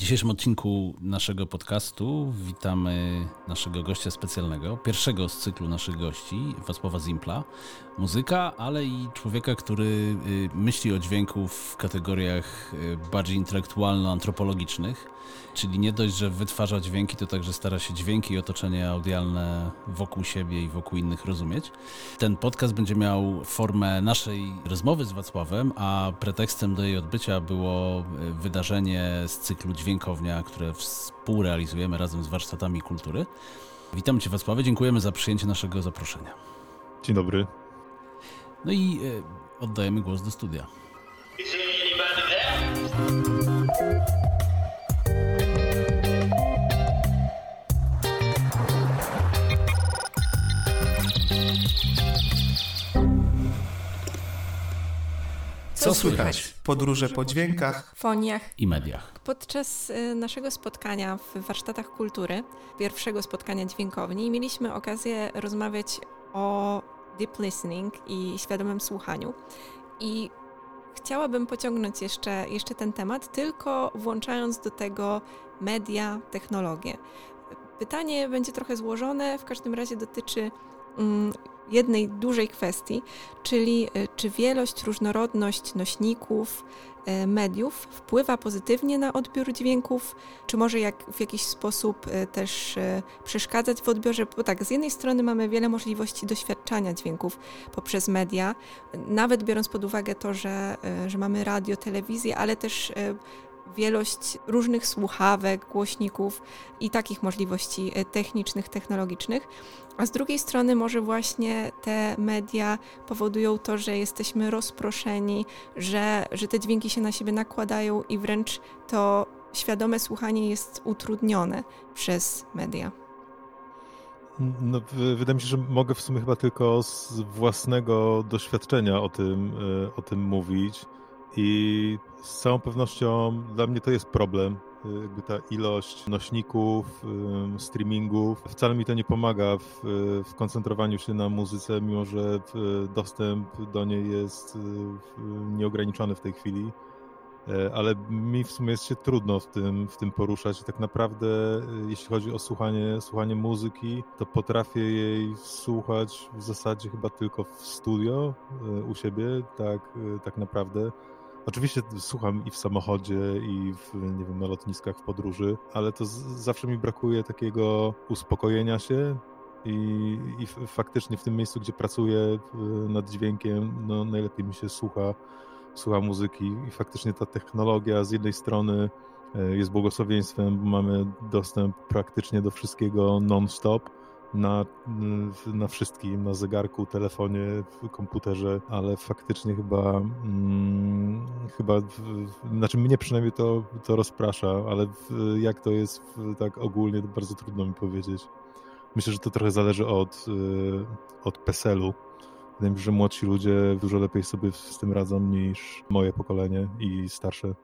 dzisiejszym odcinku naszego podcastu witamy naszego gościa specjalnego, pierwszego z cyklu naszych gości, Wacława Zimpla. Muzyka, ale i człowieka, który y, myśli o dźwięku w kategoriach y, bardziej intelektualno-antropologicznych. Czyli nie dość, że wytwarza dźwięki, to także stara się dźwięki i otoczenie audialne wokół siebie i wokół innych rozumieć. Ten podcast będzie miał formę naszej rozmowy z Wacławem, a pretekstem do jej odbycia było y, wydarzenie z cyklu Dźwiękownia, które współrealizujemy razem z warsztatami kultury. Witam Cię Wacławie, dziękujemy za przyjęcie naszego zaproszenia. Dzień dobry. No i e, oddajemy głos do studia. Co słychać? Podróże po dźwiękach, foniach i mediach. Podczas y, naszego spotkania w warsztatach kultury, pierwszego spotkania dźwiękowni, mieliśmy okazję rozmawiać o deep listening i świadomym słuchaniu. I chciałabym pociągnąć jeszcze, jeszcze ten temat, tylko włączając do tego media, technologie. Pytanie będzie trochę złożone, w każdym razie dotyczy mm, jednej dużej kwestii, czyli y, czy wielość, różnorodność nośników, y, mediów wpływa pozytywnie na odbiór dźwięków, czy może jak, w jakiś sposób y, też przeszkadzać w odbiorze, bo tak, z jednej strony mamy wiele możliwości doświadczania dźwięków poprzez media, nawet biorąc pod uwagę to, że, że mamy radio, telewizję, ale też wielość różnych słuchawek, głośników i takich możliwości e, technicznych, technologicznych. A z drugiej strony, może właśnie te media powodują to, że jesteśmy rozproszeni, że, że te dźwięki się na siebie nakładają i wręcz to świadome słuchanie jest utrudnione przez media. No, wydaje mi się, że mogę w sumie chyba tylko z własnego doświadczenia o tym, e, o tym mówić. I z całą pewnością dla mnie to jest problem. Jakby ta ilość nośników, streamingów, wcale mi to nie pomaga w, w koncentrowaniu się na muzyce, mimo że dostęp do niej jest nieograniczony w tej chwili. E, ale mi w sumie jest się trudno w tym, w tym poruszać. Tak naprawdę, e, jeśli chodzi o słuchanie, słuchanie muzyki, to potrafię jej słuchać w zasadzie chyba tylko w studio e, u siebie, tak, tak naprawdę. Oczywiście słucham i w samochodzie, i w, nie wiem, na lotniskach, w podróży, ale to z, zawsze mi brakuje takiego uspokojenia się i, i faktycznie w tym miejscu, gdzie pracuję nad dźwiękiem, no najlepiej mi się słucha, słucha muzyki. I faktycznie ta technologia z jednej strony e, jest błogosławieństwem, bo mamy dostęp praktycznie do wszystkiego non-stop, na, na wszystkim, na zegarku, telefonie, komputerze, ale faktycznie chyba, mm, chyba, znaczy mnie przynajmniej to, to rozprasza, ale jak to jest tak ogólnie, to bardzo trudno mi powiedzieć. Myślę, że to trochę zależy od, y, od PESEL-u. Wydaje mi się, że młodsi ludzie dużo lepiej sobie z tym radzą niż moje pokolenie i starsze.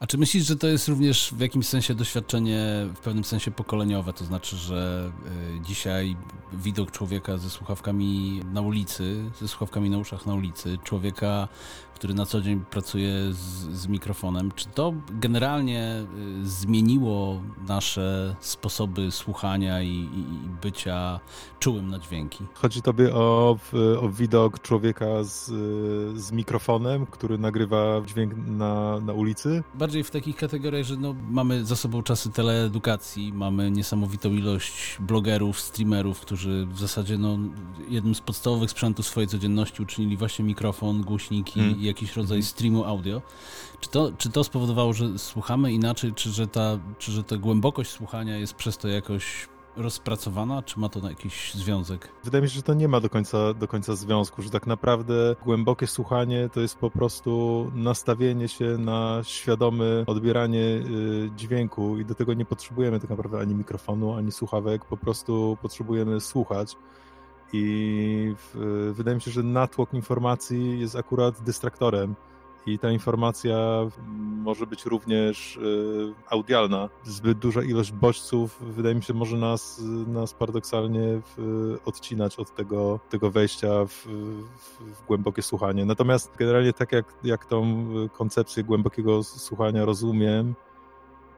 A czy myślisz, że to jest również w jakimś sensie doświadczenie, w pewnym sensie pokoleniowe? To znaczy, że y, dzisiaj widok człowieka ze słuchawkami na ulicy, ze słuchawkami na uszach na ulicy, człowieka który na co dzień pracuje z, z mikrofonem, czy to generalnie y, zmieniło nasze sposoby słuchania i, i, bycia czułym na dźwięki? Chodzi tobie o, o widok człowieka z, z mikrofonem, który nagrywa dźwięk na, na ulicy? Bardziej w takich kategoriach, że no, mamy za sobą czasy teleedukacji, mamy niesamowitą ilość blogerów, streamerów, którzy w zasadzie no, jednym z podstawowych sprzętów swojej codzienności uczynili właśnie mikrofon, głośniki hmm jakiś rodzaj mhm. streamu audio. Czy to, czy to spowodowało, że słuchamy inaczej, czy że, ta, czy że ta głębokość słuchania jest przez to jakoś rozpracowana, czy ma to jakiś związek? Wydaje mi się, że to nie ma do końca, do końca związku, że tak naprawdę głębokie słuchanie to jest po prostu nastawienie się na świadome odbieranie y, dźwięku i do tego nie potrzebujemy tak naprawdę ani mikrofonu, ani słuchawek, po prostu potrzebujemy słuchać. I w, wydaje mi się, że natłok informacji jest akurat dystraktorem. I ta informacja może być również y, audialna. Zbyt duża ilość bodźców, wydaje mi się, może nas, nas paradoksalnie odcinać od tego, tego wejścia w, w, głębokie słuchanie. Natomiast generalnie tak jak, jak tą koncepcję głębokiego słuchania rozumiem,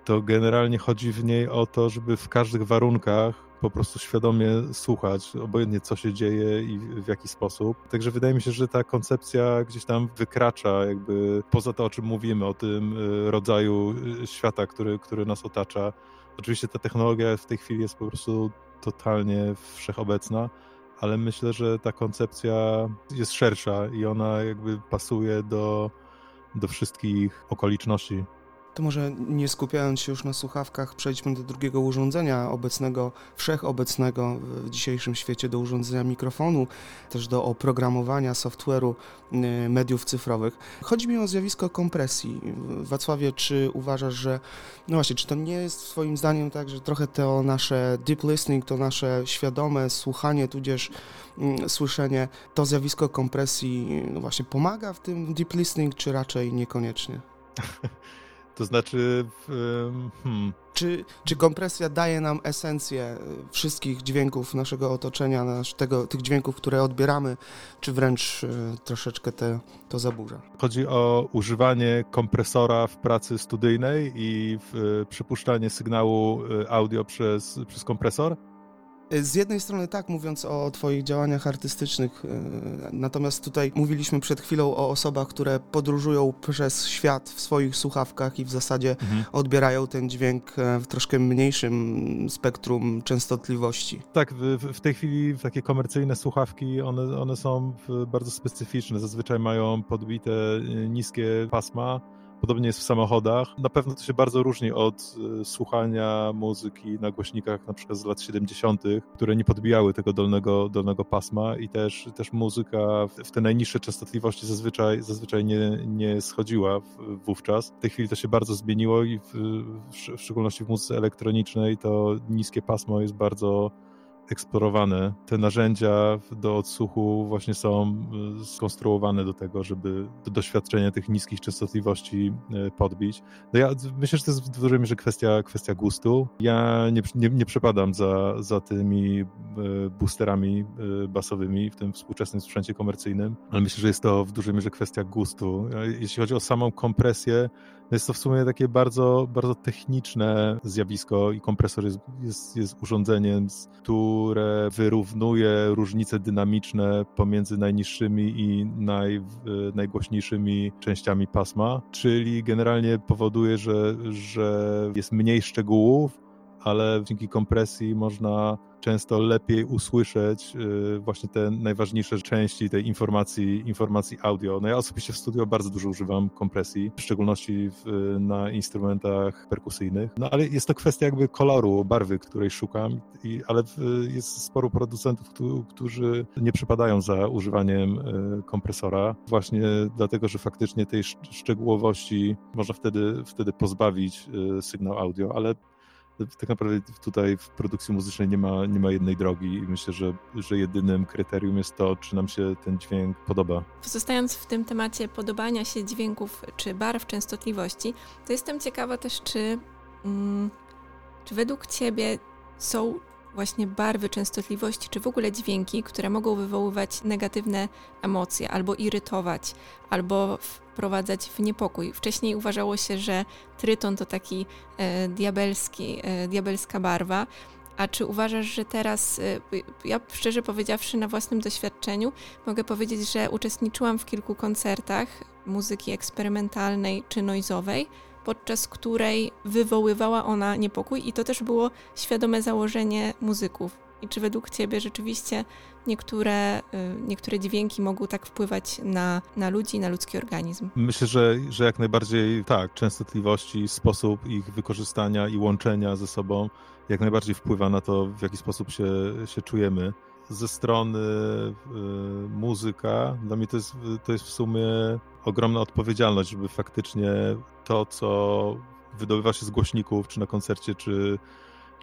to generalnie chodzi w niej o to, żeby w każdych warunkach po prostu świadomie słuchać, obojętnie co się dzieje i w jaki sposób. Także wydaje mi się, że ta koncepcja gdzieś tam wykracza jakby poza to, o czym mówimy, o tym y, rodzaju y, świata, który, który nas otacza. Oczywiście ta technologia w tej chwili jest po prostu totalnie wszechobecna, ale myślę, że ta koncepcja jest szersza i ona jakby pasuje do, do wszystkich okoliczności. To może nie skupiając się już na słuchawkach, przejdźmy do drugiego urządzenia obecnego, wszechobecnego w dzisiejszym świecie, do urządzenia mikrofonu, też do oprogramowania software'u y, mediów cyfrowych. Chodzi mi o zjawisko kompresji. Wacławie, czy uważasz, że, no właśnie, czy to nie jest Twoim zdaniem tak, że trochę to nasze deep listening, to nasze świadome słuchanie, tudzież mm, słyszenie, to zjawisko kompresji, no właśnie, pomaga w tym deep listening, czy raczej niekoniecznie? To znaczy, hmm. czy, czy kompresja daje nam esencję y, wszystkich dźwięków naszego otoczenia, nasz, tego, tych dźwięków, które odbieramy, czy wręcz y, troszeczkę te, to zaburza? Chodzi o używanie kompresora w pracy studyjnej i w, y, przypuszczanie sygnału audio przez, przez kompresor? Z jednej strony tak, mówiąc o Twoich działaniach artystycznych, e, natomiast tutaj mówiliśmy przed chwilą o osobach, które podróżują przez świat w swoich słuchawkach i w zasadzie mhm. odbierają ten dźwięk e, w troszkę mniejszym spektrum częstotliwości. Tak, w, w tej chwili takie komercyjne słuchawki, one, one są bardzo specyficzne. Zazwyczaj mają podbite e, niskie pasma Podobnie jest w samochodach. Na pewno to się bardzo różni od e, słuchania muzyki na głośnikach na przykład z lat 70., które nie podbijały tego dolnego, dolnego pasma i też, też muzyka w te najniższe częstotliwości zazwyczaj, zazwyczaj nie, nie schodziła wówczas. W tej chwili to się bardzo zmieniło i w, w szczególności w muzyce elektronicznej to niskie pasmo jest bardzo eksplorowane. Te narzędzia do odsłuchu właśnie są y, skonstruowane do tego, żeby do doświadczenia tych niskich częstotliwości y, podbić. No ja myślę, że to jest w dużej mierze kwestia, kwestia gustu. Ja nie, nie, nie przepadam za, za tymi y, boosterami basowymi w tym współczesnym sprzęcie komercyjnym, ale myślę, że jest to w dużej mierze kwestia gustu. Jeśli chodzi o samą kompresję, jest to w sumie takie bardzo, bardzo techniczne zjawisko i kompresor jest, jest, jest urządzeniem, które wyrównuje różnice dynamiczne pomiędzy najniższymi i naj, najgłośniejszymi częściami pasma, czyli generalnie powoduje, że, że jest mniej szczegółów, ale dzięki kompresji można często lepiej usłyszeć y, właśnie te najważniejsze części tej informacji, informacji audio. No ja osobiście w studio bardzo dużo używam kompresji, w szczególności w, na instrumentach perkusyjnych. No ale jest to kwestia jakby koloru, barwy, której szukam, i, ale jest sporo producentów, którzy nie przypadają za używaniem y, kompresora, właśnie dlatego, że faktycznie tej szczegółowości można wtedy, wtedy pozbawić y, sygnał audio, ale tak naprawdę tutaj w produkcji muzycznej nie ma, nie ma jednej drogi i myślę, że, że jedynym kryterium jest to, czy nam się ten dźwięk podoba. Pozostając w tym temacie podobania się dźwięków czy barw częstotliwości, to jestem ciekawa też, czy, mm, czy według Ciebie są właśnie barwy, częstotliwości, czy w ogóle dźwięki, które mogą wywoływać negatywne emocje, albo irytować, albo wprowadzać w niepokój. Wcześniej uważało się, że tryton to taki e, diabelski, e, diabelska barwa. A czy uważasz, że teraz, e, ja szczerze powiedziawszy, na własnym doświadczeniu mogę powiedzieć, że uczestniczyłam w kilku koncertach muzyki eksperymentalnej czy noizowej, podczas której wywoływała ona niepokój, i to też było świadome założenie muzyków. I czy według Ciebie rzeczywiście niektóre, y, niektóre dźwięki mogą tak wpływać na, na ludzi, na ludzki organizm? Myślę, że, że jak najbardziej tak. Częstotliwości, sposób ich wykorzystania i łączenia ze sobą jak najbardziej wpływa na to, w jaki sposób się, się czujemy. Ze strony y, muzyka, dla mnie to jest, to jest w sumie ogromna odpowiedzialność, żeby faktycznie to, co wydobywa się z głośników, czy na koncercie, czy,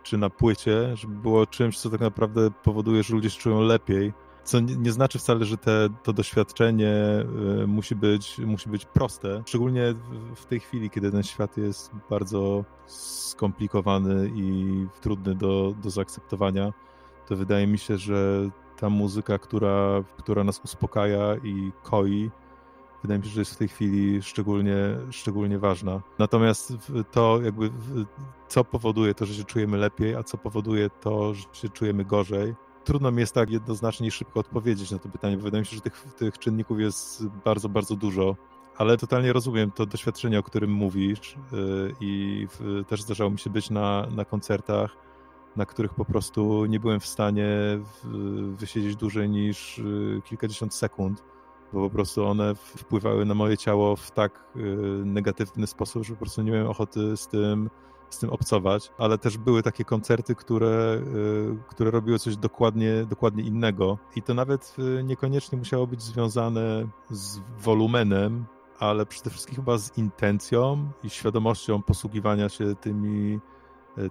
czy na płycie, żeby było czymś, co tak naprawdę powoduje, że ludzie się czują lepiej. Co nie, nie znaczy wcale, że te, to doświadczenie y, musi, być, musi być proste. Szczególnie w tej chwili, kiedy ten świat jest bardzo skomplikowany i trudny do, do zaakceptowania, to wydaje mi się, że ta muzyka, która, która nas uspokaja i koi, wydaje mi się, że jest w tej chwili szczególnie, szczególnie ważna. Natomiast to jakby co powoduje to, że się czujemy lepiej, a co powoduje to, że się czujemy gorzej, trudno mi jest tak jednoznacznie i szybko odpowiedzieć na to pytanie, bo wydaje mi się, że tych, tych czynników jest bardzo, bardzo dużo ale totalnie rozumiem to doświadczenie, o którym mówisz y, i też zdarzało mi się być na, na koncertach, na których po prostu nie byłem w stanie wysiedzieć dłużej niż y, kilkadziesiąt sekund, bo po prostu one wpływały na moje ciało w tak y, negatywny sposób, że po prostu nie miałem ochoty z tym, z tym obcować, ale też były takie koncerty, które, które robiły coś dokładnie, dokładnie innego. I to nawet niekoniecznie musiało być związane z wolumenem ale przede wszystkim chyba z intencją i świadomością posługiwania się tymi,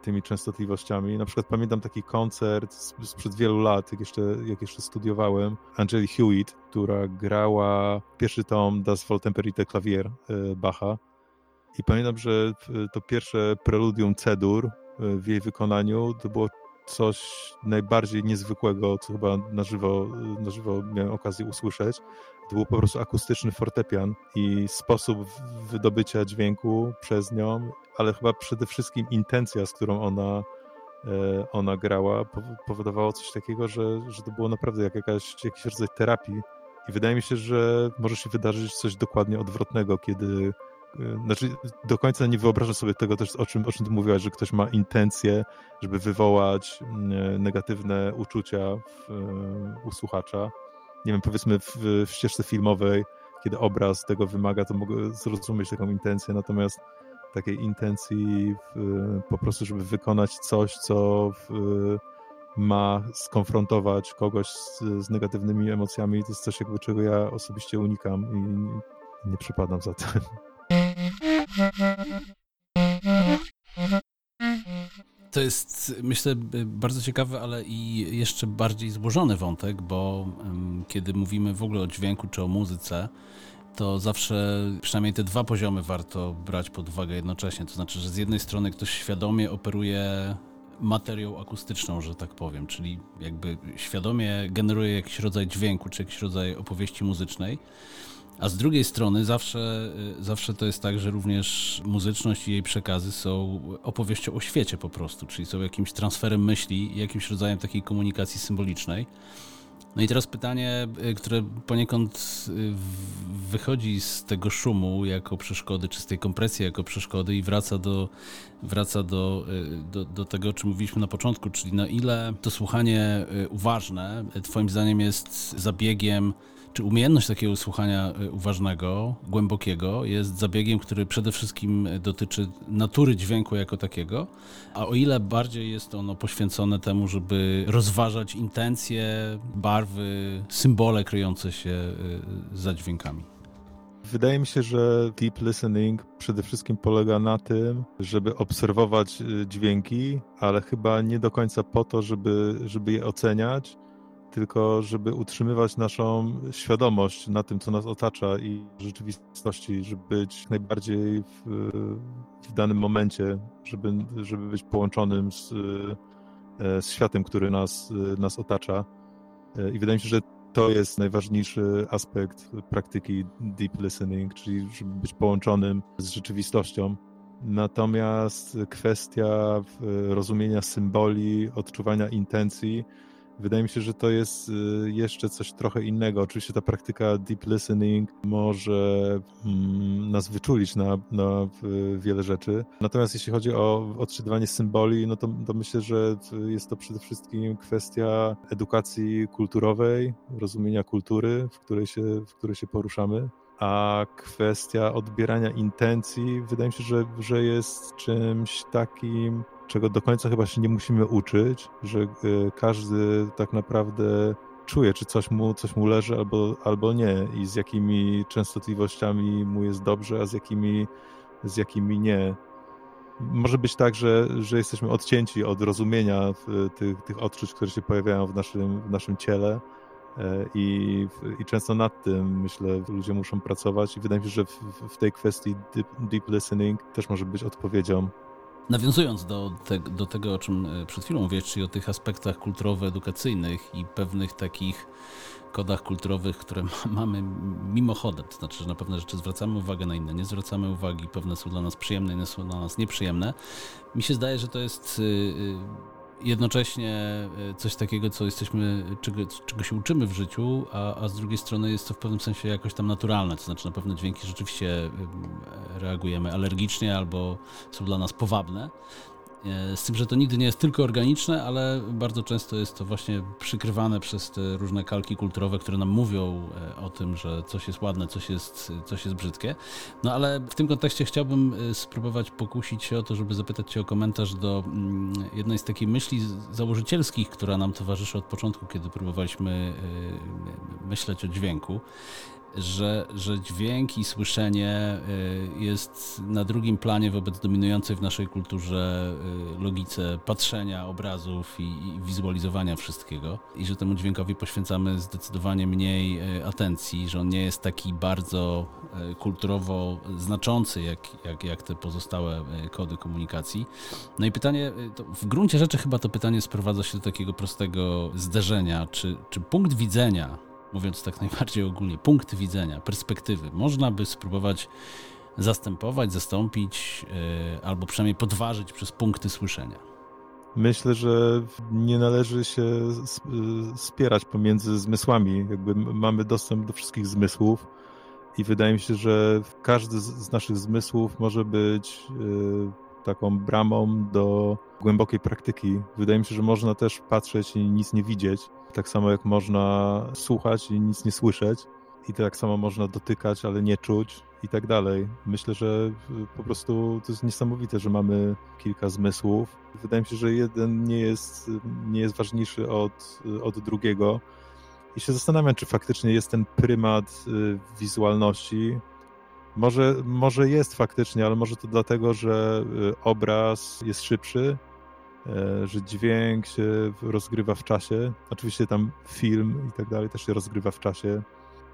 tymi częstotliwościami. Na przykład pamiętam taki koncert sprzed wielu lat, jak jeszcze, jak jeszcze studiowałem, Angeli Hewitt, która grała pierwszy tom Das Voltemperite Klavier e, Bacha. I pamiętam, że to pierwsze preludium C-dur e, w jej wykonaniu to było coś najbardziej niezwykłego, co chyba na żywo, na żywo miałem okazję usłyszeć. To był po prostu akustyczny fortepian i sposób wydobycia dźwięku przez nią, ale chyba przede wszystkim intencja, z którą ona, e, ona grała, powodowało coś takiego, że, że to było naprawdę jak jakaś, jakiś rodzaj terapii. I wydaje mi się, że może się wydarzyć coś dokładnie odwrotnego, kiedy znaczy, do końca nie wyobrażam sobie tego też, o czym, o czym ty mówiłaś, że ktoś ma intencję, żeby wywołać mm, negatywne uczucia w, e, u słuchacza nie wiem, powiedzmy w, w ścieżce filmowej, kiedy obraz tego wymaga, to mogę zrozumieć taką intencję, natomiast takiej intencji w, po prostu, żeby wykonać coś, co ma skonfrontować kogoś z, z, negatywnymi emocjami, to jest coś, jakby czego ja osobiście unikam i nie przypadam za tym. To jest, myślę, bardzo ciekawy, ale i jeszcze bardziej złożony wątek, bo kiedy mówimy w ogóle o dźwięku czy o muzyce, to zawsze przynajmniej te dwa poziomy warto brać pod uwagę jednocześnie. To znaczy, że z jednej strony ktoś świadomie operuje materią akustyczną, że tak powiem, czyli jakby świadomie generuje jakiś rodzaj dźwięku czy jakiś rodzaj opowieści muzycznej a z drugiej strony zawsze, y, zawsze to jest tak, że również muzyczność i jej przekazy są opowieścią o świecie po prostu, czyli są jakimś transferem myśli jakimś rodzajem takiej komunikacji symbolicznej. No i teraz pytanie, y, które poniekąd y, wychodzi z tego szumu jako przeszkody, czy z tej kompresji jako przeszkody i wraca do, wraca do, do, do tego, o czym mówiliśmy na początku, czyli na ile to słuchanie uważne Twoim zdaniem jest zabiegiem czy umiejętność takiego słuchania y, uważnego, głębokiego jest zabiegiem, który przede wszystkim y, dotyczy natury dźwięku jako takiego, a o ile bardziej jest ono poświęcone temu, żeby rozważać intencje, barwy, symbole kryjące się y, za dźwiękami? Wydaje mi się, że deep listening przede wszystkim polega na tym, żeby obserwować dźwięki, ale chyba nie do końca po to, żeby, żeby je oceniać, tylko żeby utrzymywać naszą świadomość na tym, co nas otacza i rzeczywistości, żeby być najbardziej w, w danym momencie, żeby, żeby być połączonym z, e, z światem, który nas, nas otacza. E, I wydaje mi się, że to jest najważniejszy aspekt praktyki deep listening, czyli żeby być połączonym z rzeczywistością. Natomiast kwestia rozumienia symboli, odczuwania intencji, Wydaje mi się, że to jest y, jeszcze coś trochę innego. Oczywiście ta praktyka deep listening może mm, nas wyczulić na, na wiele rzeczy. Natomiast jeśli chodzi o odczytywanie symboli, no to, to myślę, że jest to przede wszystkim kwestia edukacji kulturowej, rozumienia kultury, w której się, w której się poruszamy. A kwestia odbierania intencji, wydaje mi się, że, że jest czymś takim, czego do końca chyba się nie musimy uczyć, że e, każdy tak naprawdę czuje, czy coś mu, coś mu leży albo, albo nie i z jakimi częstotliwościami mu jest dobrze, a z jakimi, z jakimi nie. Może być tak, że, że jesteśmy odcięci od rozumienia tych, tych odczuć, które się pojawiają w naszym, w naszym ciele e, i, i często nad tym, myślę, ludzie muszą pracować i wydaje mi się, że w, w tej kwestii deep, deep listening też może być odpowiedzią Nawiązując do, te, do tego, o czym e, przed chwilą mówiłeś, czyli o tych aspektach kulturowo-edukacyjnych i pewnych takich kodach kulturowych, które mamy mimochodem, to znaczy, że na pewne rzeczy zwracamy uwagę, na inne nie zwracamy uwagi, pewne są dla nas przyjemne, inne są dla nas nieprzyjemne. Mi się zdaje, że to jest y, y, jednocześnie e, coś takiego, co jesteśmy, czego, czego się uczymy w życiu, a, a z drugiej strony jest to w pewnym sensie jakoś tam naturalne, to znaczy na pewne dźwięki rzeczywiście reagujemy alergicznie albo są dla nas powabne. E, z tym, że to nigdy nie jest tylko organiczne, ale bardzo często jest to właśnie przykrywane przez te różne kalki kulturowe, które nam mówią e, o tym, że coś jest ładne, coś jest, coś jest brzydkie. No ale w tym kontekście chciałbym e, spróbować pokusić się o to, żeby zapytać Cię o komentarz do mm, jednej z takich myśli założycielskich, która nam towarzyszy od początku, kiedy próbowaliśmy myśleć o dźwięku że, że dźwięk i słyszenie y, jest na drugim planie wobec dominującej w naszej kulturze y, logice patrzenia obrazów i, i wizualizowania wszystkiego i że temu dźwiękowi poświęcamy zdecydowanie mniej y, atencji, że on nie jest taki bardzo kulturowo znaczący jak, jak, jak te pozostałe kody komunikacji. No i pytanie, w gruncie rzeczy chyba to pytanie sprowadza się do takiego prostego zderzenia, czy, czy punkt widzenia mówiąc tak najbardziej ogólnie, punkt widzenia, perspektywy, można by spróbować zastępować, zastąpić, yy, albo przynajmniej podważyć przez punkty słyszenia. Myślę, że nie należy się spierać pomiędzy zmysłami. Jakby mamy dostęp do wszystkich zmysłów i wydaje mi się, że każdy z naszych zmysłów może być yy, taką bramą do głębokiej praktyki. Wydaje mi się, że można też patrzeć i nic nie widzieć, tak samo jak można słuchać i nic nie słyszeć, i tak samo można dotykać, ale nie czuć i tak dalej. Myślę, że po prostu to jest niesamowite, że mamy kilka zmysłów. Wydaje mi się, że jeden nie jest, nie jest ważniejszy od, od drugiego. I się zastanawiam, czy faktycznie jest ten prymat y, wizualności, może, może jest faktycznie, ale może to dlatego, że y, obraz jest szybszy, e, że dźwięk się rozgrywa w czasie. Oczywiście tam film i tak dalej też się rozgrywa w czasie.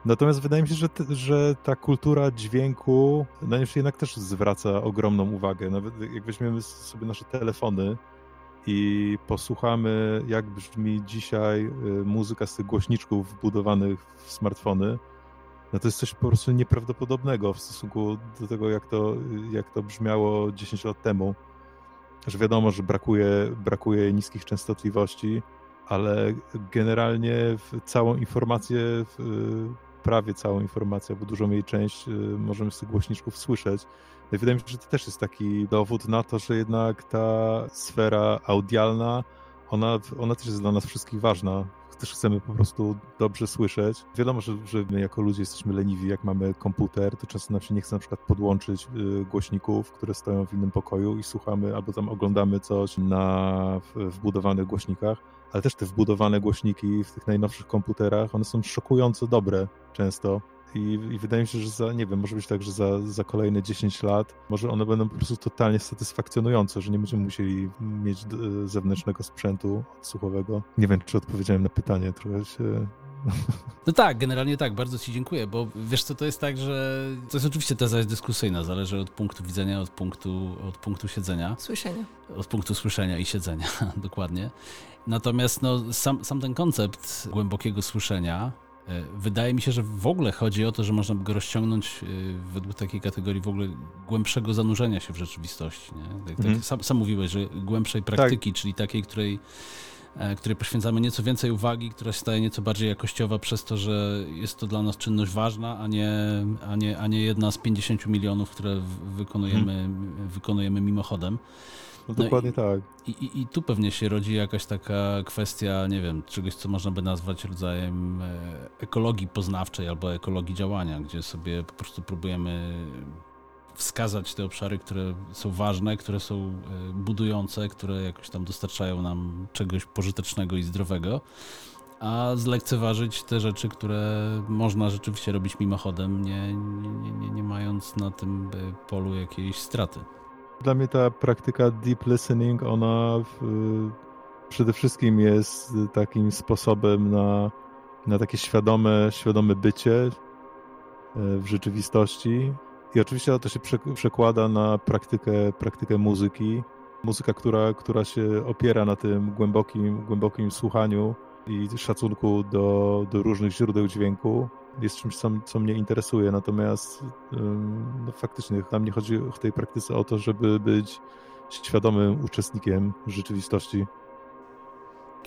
Natomiast wydaje mi się, że, że ta kultura dźwięku na nie jednak też zwraca ogromną uwagę. Nawet jak weźmiemy sobie nasze telefony i posłuchamy, jak brzmi dzisiaj y, muzyka z tych głośniczków wbudowanych w smartfony, no to jest coś po prostu nieprawdopodobnego w stosunku do tego, jak to, jak to brzmiało 10 lat temu. Że wiadomo, że brakuje, brakuje niskich częstotliwości, ale generalnie całą informację, prawie całą informację, bo dużą jej część y, możemy z tych głośniczków słyszeć. No wydaje mi się, że to też jest taki dowód na to, że jednak ta sfera audialna, ona, ona też jest dla nas wszystkich ważna też chcemy po prostu dobrze słyszeć. Wiadomo, że, że my jako ludzie jesteśmy leniwi, jak mamy komputer, to często nam się nie chce na przykład podłączyć y, głośników, które stoją w innym pokoju i słuchamy albo tam oglądamy coś na wbudowanych głośnikach, ale też te wbudowane głośniki w tych najnowszych komputerach, one są szokująco dobre często i, I, wydaje mi się, że za, nie wiem, może być tak, że za, za kolejne 10 lat może one będą po prostu totalnie satysfakcjonujące, że nie będziemy musieli mieć zewnętrznego sprzętu odsłuchowego. Nie wiem, czy odpowiedziałem na pytanie, trochę się no tak, generalnie tak, bardzo Ci dziękuję, bo wiesz co, to jest tak, że to jest oczywiście teza jest dyskusyjna, zależy od punktu widzenia, od punktu, od punktu siedzenia. Słyszenia. Od punktu słyszenia i siedzenia, dokładnie. Natomiast no, sam, sam ten koncept głębokiego słyszenia E, wydaje mi się, że w ogóle chodzi o to, że można by go rozciągnąć e, według takiej kategorii w ogóle głębszego zanurzenia się w rzeczywistości. Nie? Tak, mm. sam, sam, mówiłeś, że głębszej praktyki, tak. czyli takiej, której, e, której poświęcamy nieco więcej uwagi, która staje nieco bardziej jakościowa przez to, że jest to dla nas czynność ważna, a nie, a nie, a nie jedna z 50 milionów, które wykonujemy, mm. wykonujemy mimochodem. No, no dokładnie i, tak. I, i, I, tu pewnie się rodzi jakaś taka kwestia, nie wiem, czegoś, co można by nazwać rodzajem e, ekologii poznawczej albo ekologii działania, gdzie sobie po prostu próbujemy wskazać te obszary, które są ważne, które są e, budujące, które jakoś tam dostarczają nam czegoś pożytecznego i zdrowego, a zlekceważyć te rzeczy, które można rzeczywiście robić mimochodem, nie, nie, nie, nie mając na tym e, polu jakiejś straty. Dla mnie ta praktyka deep listening, ona w, przede wszystkim jest takim sposobem na, na takie świadome, świadome bycie e, w rzeczywistości. I oczywiście to się przekłada na praktykę, praktykę muzyki. muzyka, która, która się opiera na tym głębokim, głębokim słuchaniu i szacunku do, do różnych źródeł dźwięku, jest czymś, co, co mnie interesuje. Natomiast no, faktycznie dla mnie chodzi w tej praktyce o to, żeby być świadomym uczestnikiem rzeczywistości.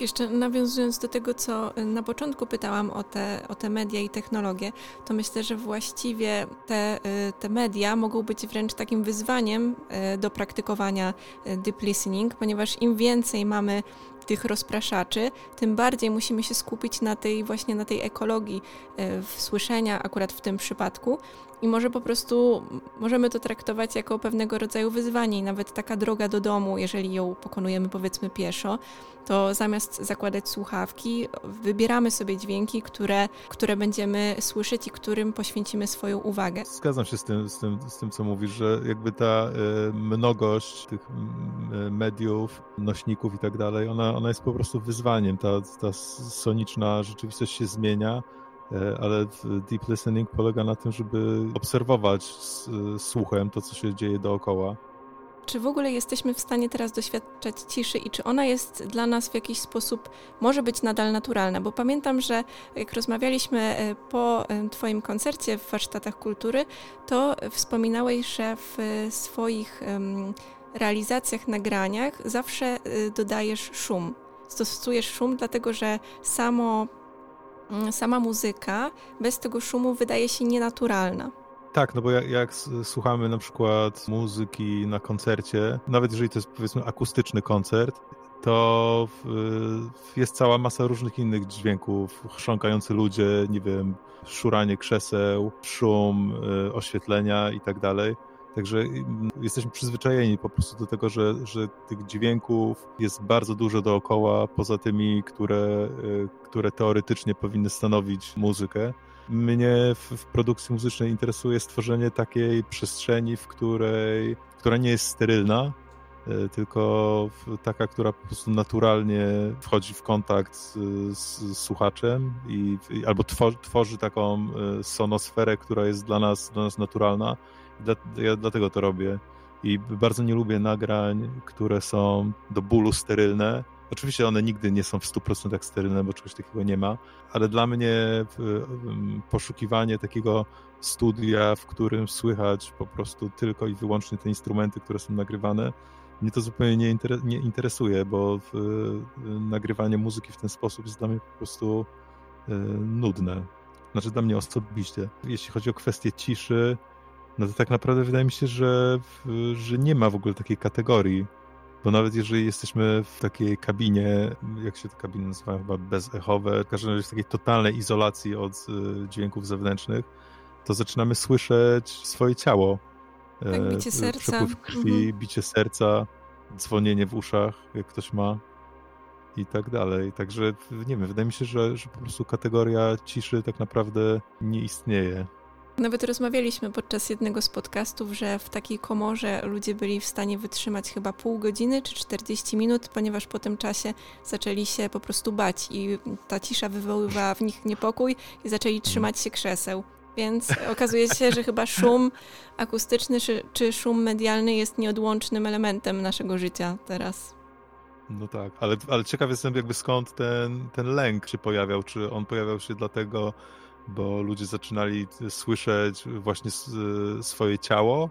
Jeszcze nawiązując do tego, co na początku pytałam o te, o te media i technologie, to myślę, że właściwie te, te media mogą być wręcz takim wyzwaniem e, do praktykowania e, deep listening, ponieważ im więcej mamy tych rozpraszaczy, tym bardziej musimy się skupić na tej właśnie na tej ekologii e, słyszenia akurat w tym przypadku i może po prostu możemy to traktować jako pewnego rodzaju wyzwanie i nawet taka droga do domu, jeżeli ją pokonujemy powiedzmy pieszo, to zamiast zakładać słuchawki, wybieramy sobie dźwięki, które, które będziemy słyszeć i którym poświęcimy swoją uwagę. Zgadzam się z tym, z tym, z tym co mówisz, że jakby ta y, mnogość tych mediów, nośników i tak dalej, ona jest po prostu wyzwaniem. Ta, ta soniczna rzeczywistość się zmienia e, ale deep listening polega na tym, żeby obserwować słuchem to, co się dzieje dookoła czy w ogóle jesteśmy w stanie teraz doświadczać ciszy i czy ona jest dla nas w jakiś sposób, może być nadal naturalna? Bo pamiętam, że jak rozmawialiśmy e, po e, Twoim koncercie w warsztatach kultury, to wspominałeś, że w swoich realizacjach, nagraniach zawsze e, dodajesz szum. Stosujesz szum, dlatego że samo, mm, sama muzyka bez tego szumu wydaje się nienaturalna. Tak, no bo jak, jak, słuchamy na przykład muzyki na koncercie, nawet jeżeli to jest powiedzmy akustyczny koncert, to jest cała masa różnych innych dźwięków, chrząkający ludzie, nie wiem, szuranie krzeseł, szum, y, oświetlenia i tak dalej. Także mm, jesteśmy przyzwyczajeni po prostu do tego, że, że tych dźwięków jest bardzo dużo dookoła, poza tymi, które, y, które teoretycznie powinny stanowić muzykę. Mnie w, produkcji muzycznej interesuje stworzenie takiej przestrzeni, w której, która nie jest sterylna, e, tylko taka, która po prostu naturalnie wchodzi w kontakt z, z słuchaczem i, albo tworzy, tworzy, taką sonosferę, która jest dla nas, dla nas naturalna. Dla, ja dlatego to robię. I bardzo nie lubię nagrań, które są do bólu sterylne, Oczywiście one nigdy nie są w 100% sterylne, bo czegoś takiego nie ma, ale dla mnie poszukiwanie takiego studia, w którym słychać po prostu tylko i wyłącznie te instrumenty, które są nagrywane, mnie to zupełnie nie, inter nie interesuje, bo nagrywanie muzyki w ten sposób jest dla mnie po prostu y, nudne. Znaczy dla mnie osobiście. Jeśli chodzi o kwestię ciszy, no to tak naprawdę wydaje mi się, że, że nie ma w ogóle takiej kategorii bo nawet jeżeli jesteśmy w takiej kabinie, jak się te kabiny nazywają, chyba bezechowe, w każdym razie w takiej totalnej izolacji od y, dźwięków zewnętrznych, to zaczynamy słyszeć swoje ciło. Tak, e, bicie serca. Przepływ krwi, mhm. bicie serca, dzwonienie w uszach, jak ktoś ma i tak dalej. Także nie wiem, wydaje mi się, że, że po prostu kategoria ciszy tak naprawdę nie istnieje. Nawet rozmawialiśmy podczas jednego z podcastów, że w takiej komorze ludzie byli w stanie wytrzymać chyba pół godziny czy 40 minut, ponieważ po tym czasie zaczęli się po prostu bać i ta cisza wywoływała w nich niepokój i zaczęli trzymać się krzeseł. Więc okazuje się, że chyba szum akustyczny czy, czy szum medialny jest nieodłącznym elementem naszego życia teraz. No tak, ale, ale ciekaw jestem jakby skąd ten, ten lęk się pojawiał. Czy on pojawiał się dlatego, bo ludzie zaczynali słyszeć właśnie swoje ciało.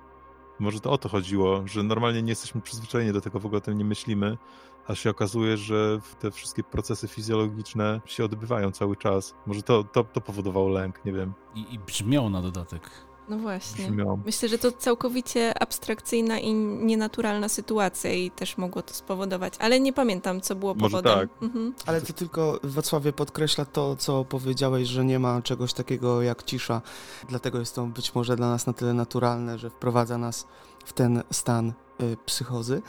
Może to o to chodziło, że normalnie nie jesteśmy przyzwyczajeni do tego, w ogóle o tym nie myślimy, a się okazuje, że te wszystkie procesy fizjologiczne się odbywają cały czas. Może to, to, to powodowało lęk, nie wiem. I, i brzmią na dodatek. No właśnie. Brzmią. Myślę, że to całkowicie abstrakcyjna i nienaturalna sytuacja i też mogło to spowodować, ale nie pamiętam, co było Może powodem. Tak. Mhm. Ale to tylko Wacławie podkreśla to, co powiedziałeś, że nie ma czegoś takiego jak cisza. Dlatego jest to być może dla nas na tyle naturalne, że wprowadza nas w ten stan y, psychozy.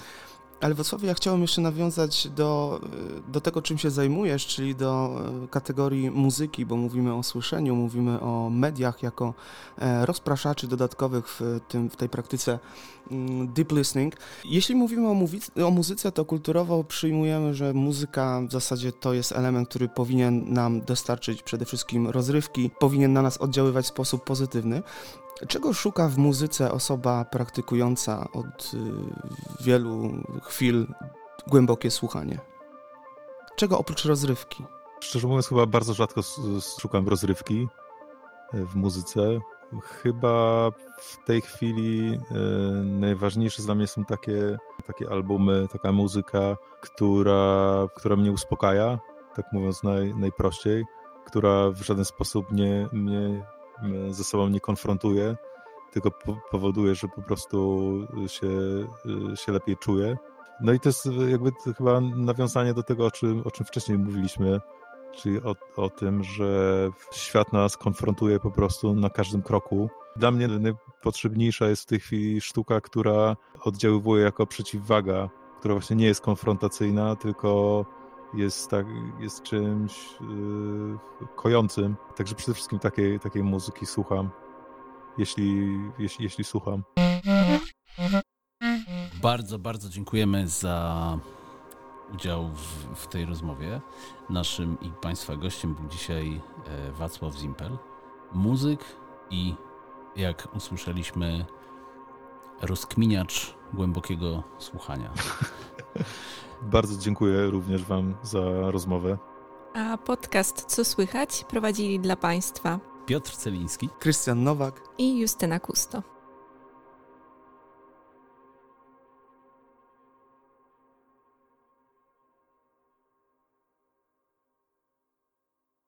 Ale Wacławie, ja chciałem jeszcze nawiązać do, do tego, czym się zajmujesz, czyli do e, kategorii muzyki, bo mówimy o słyszeniu, mówimy o mediach jako e, rozpraszaczy dodatkowych w, tym, w tej praktyce mm, deep listening. Jeśli mówimy o, o muzyce, to kulturowo przyjmujemy, że muzyka w zasadzie to jest element, który powinien nam dostarczyć przede wszystkim rozrywki, powinien na nas oddziaływać w sposób pozytywny. Czego szuka w muzyce osoba praktykująca od y, wielu chwil głębokie słuchanie? Czego oprócz rozrywki? Szczerze mówiąc, chyba bardzo rzadko szukam rozrywki e, w muzyce. Chyba w tej chwili e, najważniejsze dla mnie są takie, takie albumy, taka muzyka, która, która mnie uspokaja, tak mówiąc naj, najprościej, która w żaden sposób nie, mnie ze sobą nie konfrontuje, tylko po, powoduje, że po prostu się, się lepiej czuję. No i to jest jakby chyba nawiązanie do tego, o czym, o czym wcześniej mówiliśmy, czyli o, o tym, że świat nas konfrontuje po prostu na każdym kroku. Dla mnie najpotrzebniejsza jest w tej chwili sztuka, która oddziaływuje jako przeciwwaga, która właśnie nie jest konfrontacyjna, tylko jest, tak, jest czymś yy, kojącym. Także przede wszystkim takiej, takiej muzyki słucham, jeśli, jeśli, jeśli słucham. Bardzo, bardzo dziękujemy za udział w, w, tej rozmowie. Naszym i Państwa gościem był dzisiaj e, Wacław Zimpel, muzyk i jak usłyszeliśmy, rozkminiacz głębokiego słuchania. Bardzo dziękuję również Wam za rozmowę. A podcast Co Słychać prowadzili dla Państwa Piotr Celiński, Krystian Nowak i Justyna Kusto.